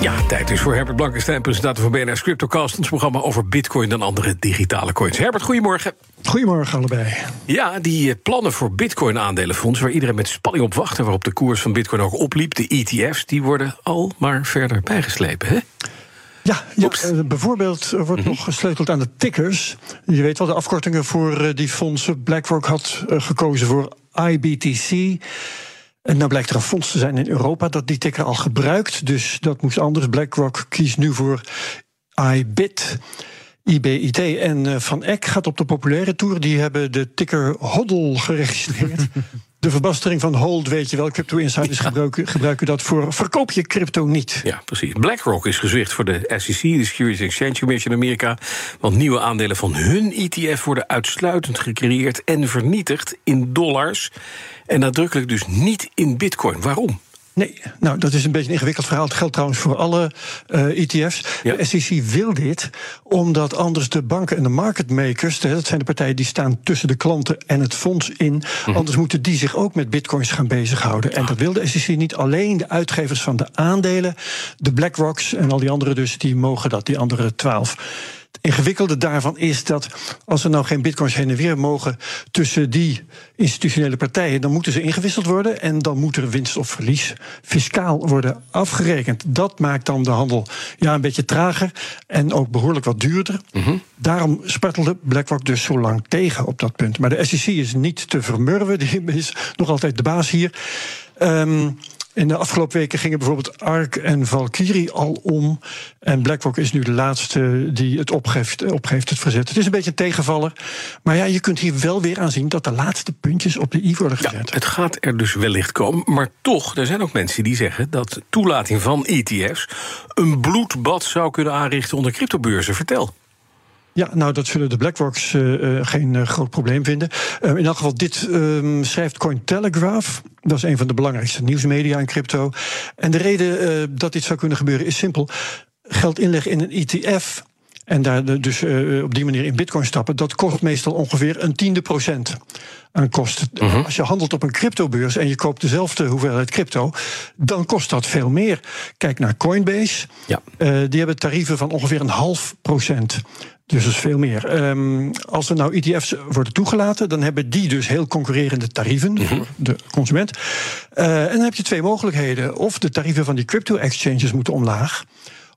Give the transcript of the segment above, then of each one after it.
Ja, tijd is voor Herbert Blankenstein, presentator van BNR's CryptoCast... ons programma over bitcoin en andere digitale coins. Herbert, goedemorgen. Goedemorgen allebei. Ja, die eh, plannen voor bitcoin-aandelenfonds... waar iedereen met spanning op wacht... en waarop de koers van bitcoin ook opliep, de ETF's... die worden al maar verder bijgeslepen, hè? Ja, ja uh, bijvoorbeeld wordt nog gesleuteld aan de tickers. Je weet wel, de afkortingen voor uh, die fondsen. BlackRock had gekozen voor IBTC. En nou blijkt er een fonds te zijn in Europa dat die ticker al gebruikt. Dus dat moest anders. BlackRock kiest nu voor IBIT. IBIT. En uh, Van Eck gaat op de populaire tour. Die hebben de ticker HODL geregistreerd. de verbastering van hold, weet je wel. Crypto insiders ja. gebruiken, gebruiken dat voor verkoop je crypto niet. Ja, precies. BlackRock is gezwicht voor de SEC, de Securities Exchange Commission in Amerika. Want nieuwe aandelen van hun ETF worden uitsluitend gecreëerd en vernietigd in dollars. En nadrukkelijk dus niet in bitcoin. Waarom? Nee, nou, dat is een beetje een ingewikkeld verhaal. Het geldt trouwens voor alle uh, ETF's. Ja. De SEC wil dit omdat anders de banken en de market makers... dat zijn de partijen die staan tussen de klanten en het fonds in... Mm-hmm. anders moeten die zich ook met bitcoins gaan bezighouden. En dat wil de SEC niet. Alleen de uitgevers van de aandelen, de BlackRocks en al die anderen dus... die mogen dat, die andere twaalf. Het ingewikkelde daarvan is dat als er nou geen bitcoins heen en weer mogen tussen die institutionele partijen, dan moeten ze ingewisseld worden en dan moet er winst of verlies fiscaal worden afgerekend. Dat maakt dan de handel ja, een beetje trager en ook behoorlijk wat duurder. Mm-hmm. Daarom spartelde BlackRock dus zo lang tegen op dat punt. Maar de SEC is niet te vermurwen, die is nog altijd de baas hier. Um, in de afgelopen weken gingen bijvoorbeeld ARK en Valkyrie al om. En BlackRock is nu de laatste die het opgeeft, opgeeft het verzet. Het is een beetje een tegenvaller. Maar ja, je kunt hier wel weer aan zien dat de laatste puntjes op de i worden gezet. Ja, het gaat er dus wellicht komen. Maar toch, er zijn ook mensen die zeggen dat toelating van ETF's een bloedbad zou kunnen aanrichten onder cryptobeurzen. Vertel. Ja, nou, dat zullen de BlackRocks uh, uh, geen uh, groot probleem vinden. in elk geval, dit ehm, schrijft Cointelegraph. Dat is een van de belangrijkste nieuwsmedia in crypto. En de reden dat dit zou kunnen gebeuren is simpel. Geld inleggen in een ETF en daar dus uh, op die manier in bitcoin stappen, dat kost meestal ongeveer een tiende procent aan kosten. Uh -huh. Als je handelt op een cryptobeurs en je koopt dezelfde hoeveelheid crypto, dan kost dat veel meer. Kijk naar Coinbase. Ja. Uh, die hebben tarieven van ongeveer een half procent. Dus dat is veel meer. Um, als er nou ETF's worden toegelaten, dan hebben die dus heel concurrerende tarieven -huh. voor de consument. Uh, en dan heb je twee mogelijkheden. Of de tarieven van die crypto-exchanges moeten omlaag.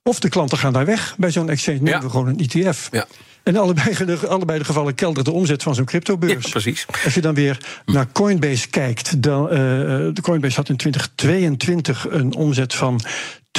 Of de klanten gaan daar weg bij zo'n exchange. Nemen ja. we gewoon een ETF. Ja. En allebei de, allebei de gevallen keldert de omzet van zo'n cryptobeurs. Ja, precies. Als je dan weer naar Coinbase kijkt, dan, uh, de Coinbase had in 2022 een omzet van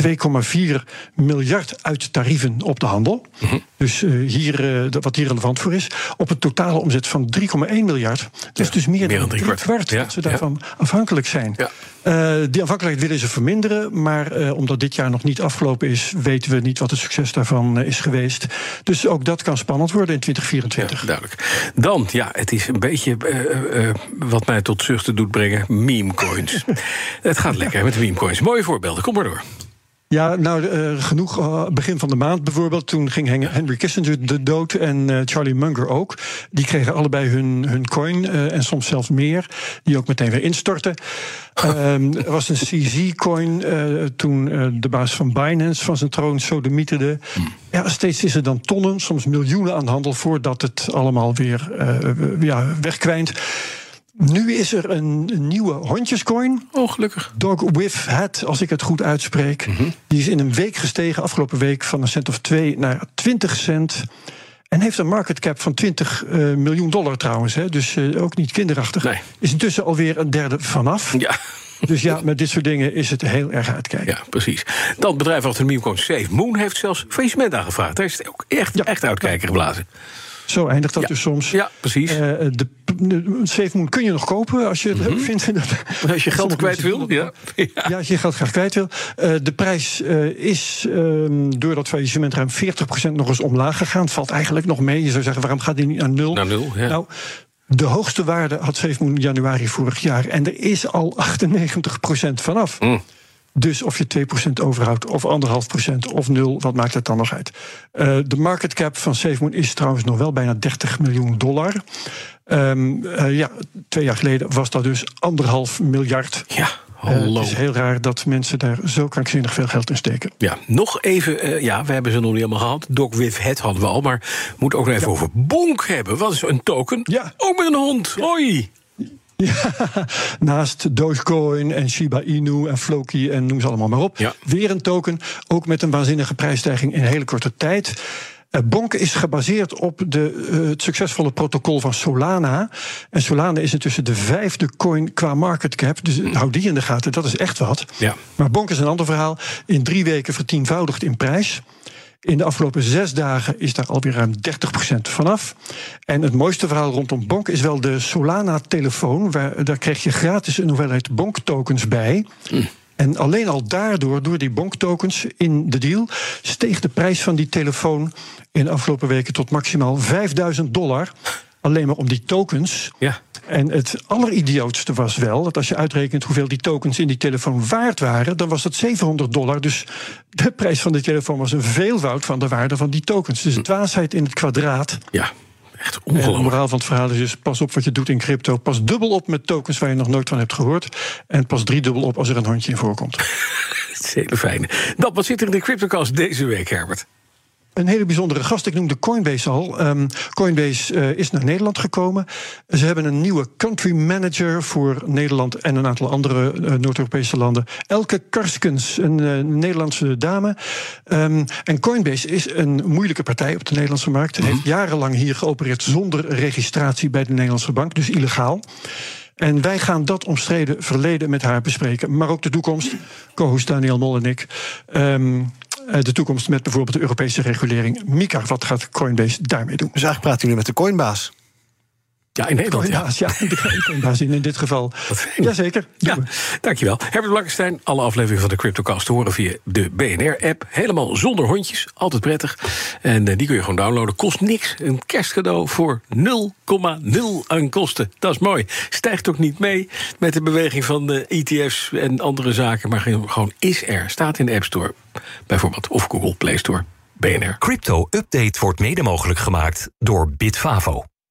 2,4 miljard uit tarieven op de handel. -huh. Dus uh, hier, uh, wat hier relevant voor is. Op een totale omzet van 3,1 miljard. Ja, is dus meer, meer dan drie kwart, kwart ja, dat ze daarvan ja. afhankelijk zijn. Uh, die afhankelijkheid willen ze verminderen. Maar omdat dit jaar nog niet afgelopen is, weten we niet wat het succes daarvan is geweest. Dus ook dat kan spannend worden in 2024. duidelijk. Dan, ja, het is een beetje wat mij tot zuchten doet brengen: meme coins. het gaat lekker met de meme coins. Mooie voorbeelden, kom maar door. Ja, nou, uh, genoeg. Uh, begin van de maand bijvoorbeeld. Toen ging Henry Kissinger de dood en uh, Charlie Munger ook. Die kregen allebei hun, hun coin en soms zelfs meer. Die ook meteen weer instortten. Um, er was een CZ-coin toen de baas van Binance van zijn troon sodemieterde. Ja, steeds is er dan tonnen, soms miljoenen aan handel... voordat het allemaal weer ja, wegkwijnt. Nu is er een, een, nieuwe hondjescoin. Oh, gelukkig. Dog with Hat, als ik het goed uitspreek. Mm -hmm. Die is in een week gestegen, afgelopen week, van een cent of twee naar 20 cent. En heeft een market cap van 20 uh, miljoen dollar trouwens. Hè, dus uh, ook niet kinderachtig. Nee. Is intussen alweer een derde vanaf. Ja. Dus ja, met dit soort dingen is het heel erg uitkijken. Ja, precies. Dat bedrijf achter de meme Safe Moon heeft zelfs faillissement aangevraagd. Daar is het ook echt, ja. echt uitkijken geblazen. Zo eindigt dat ja. dus soms. Ja, precies. Uh, de, de Safe kun je nog kopen als je het mm -hmm. vindt. Dat, als je geld kwijt wil. Ja. ja. ja, als je geld graag kwijt wil. Uh, de prijs uh, is um, door dat faillissement ruim 40% nog eens omlaag gegaan. Valt eigenlijk nog mee. Je zou zeggen, waarom gaat die niet naar nul? Naar nul, ja. Nou, De hoogste waarde had 7 miljoen januari vorig jaar. En er is al 98% vanaf. Mm. Dus of je 2% overhoudt, of 1,5% of 0, wat maakt het dan nog uit? Uh, de market cap van SafeMoon is trouwens nog wel bijna 30 miljoen dollar. Um, uh, ja, twee jaar geleden was dat dus anderhalf miljard. Ja. Uh, het is heel raar dat mensen daar zo krankzinnig veel geld in steken. Ja, nog even, uh, ja, we hebben ze nog niet helemaal gehad. Doc with het hadden we al, maar we moeten ook nog even ja. over Bonk hebben. Wat is een token? Ja. Ook met een hond. Ja. Hoi. Ja, naast Dogecoin en Shiba Inu en Floki en noem ze allemaal maar op. Ja. Weer een token, ook met een waanzinnige prijsstijging in een hele korte tijd. Bonk is gebaseerd op de, uh, het succesvolle protocol van Solana. En Solana is intussen de vijfde coin qua market cap. Dus mm. hou die in de gaten, dat is echt wat. Ja. Maar Bonk is een ander verhaal. In drie weken vertienvoudigd in prijs. In de afgelopen zes dagen is daar alweer ruim 30% vanaf. En het mooiste verhaal rondom Bonk is wel de Solana-telefoon. Daar kreeg je gratis een hoeveelheid Bonk-tokens bij. Mm. En alleen al daardoor, door die bonktokens in de deal, steeg de prijs van die telefoon in de afgelopen weken tot maximaal 5000 dollar. Alleen maar om die tokens. Ja. En het alleridiootste was wel dat als je uitrekent hoeveel die tokens in die telefoon waard waren, dan was dat 700 dollar. Dus de prijs van de telefoon was een veelvoud van de waarde van die tokens. Dus dwaasheid in het kwadraat. Ja. Echt ongelooflijk. De moraal van het verhaal is dus: pas op wat je doet in crypto. Pas dubbel op met tokens waar je nog nooit van hebt gehoord. En pas driedubbel op als er een hondje in voorkomt. Dat is hele fijne. Dat, wat zit er in de CryptoCast deze week, Herbert? Een hele bijzondere gast. Ik noemde Coinbase al. Um, Coinbase uh, is naar Nederland gekomen. Ze hebben een nieuwe country manager voor Nederland en een aantal andere uh, Noord-Europese landen. Elke Karskens, een uh, Nederlandse dame. Um, en Coinbase is een moeilijke partij op de Nederlandse markt. Mm -hmm. Heeft jarenlang hier geopereerd zonder registratie bij de Nederlandse bank, dus illegaal. En wij gaan dat omstreden verleden met haar bespreken. Maar ook de toekomst. Co-host Daniel Mol en ik. Um, de toekomst met bijvoorbeeld de Europese regulering. Mika, wat gaat Coinbase daarmee doen? Dus eigenlijk praten jullie met de Coinbaas. Ja, in Nederland. Coinbaas, ja. ja in, in dit geval. Jazeker. Ja, dankjewel. Herbert Blankenstein, alle afleveringen van de CryptoCast te horen via de BNR-app. Helemaal zonder hondjes, altijd prettig. En uh, die kun je gewoon downloaden. Kost niks. Een kerstcadeau voor 0,0 aan kosten. Dat is mooi. Stijgt ook niet mee met de beweging van de ETF's en andere zaken. Maar gewoon is er. Staat in de App Store bijvoorbeeld. Of Google Play Store. BNR. Crypto Update wordt mede mogelijk gemaakt door Bitfavo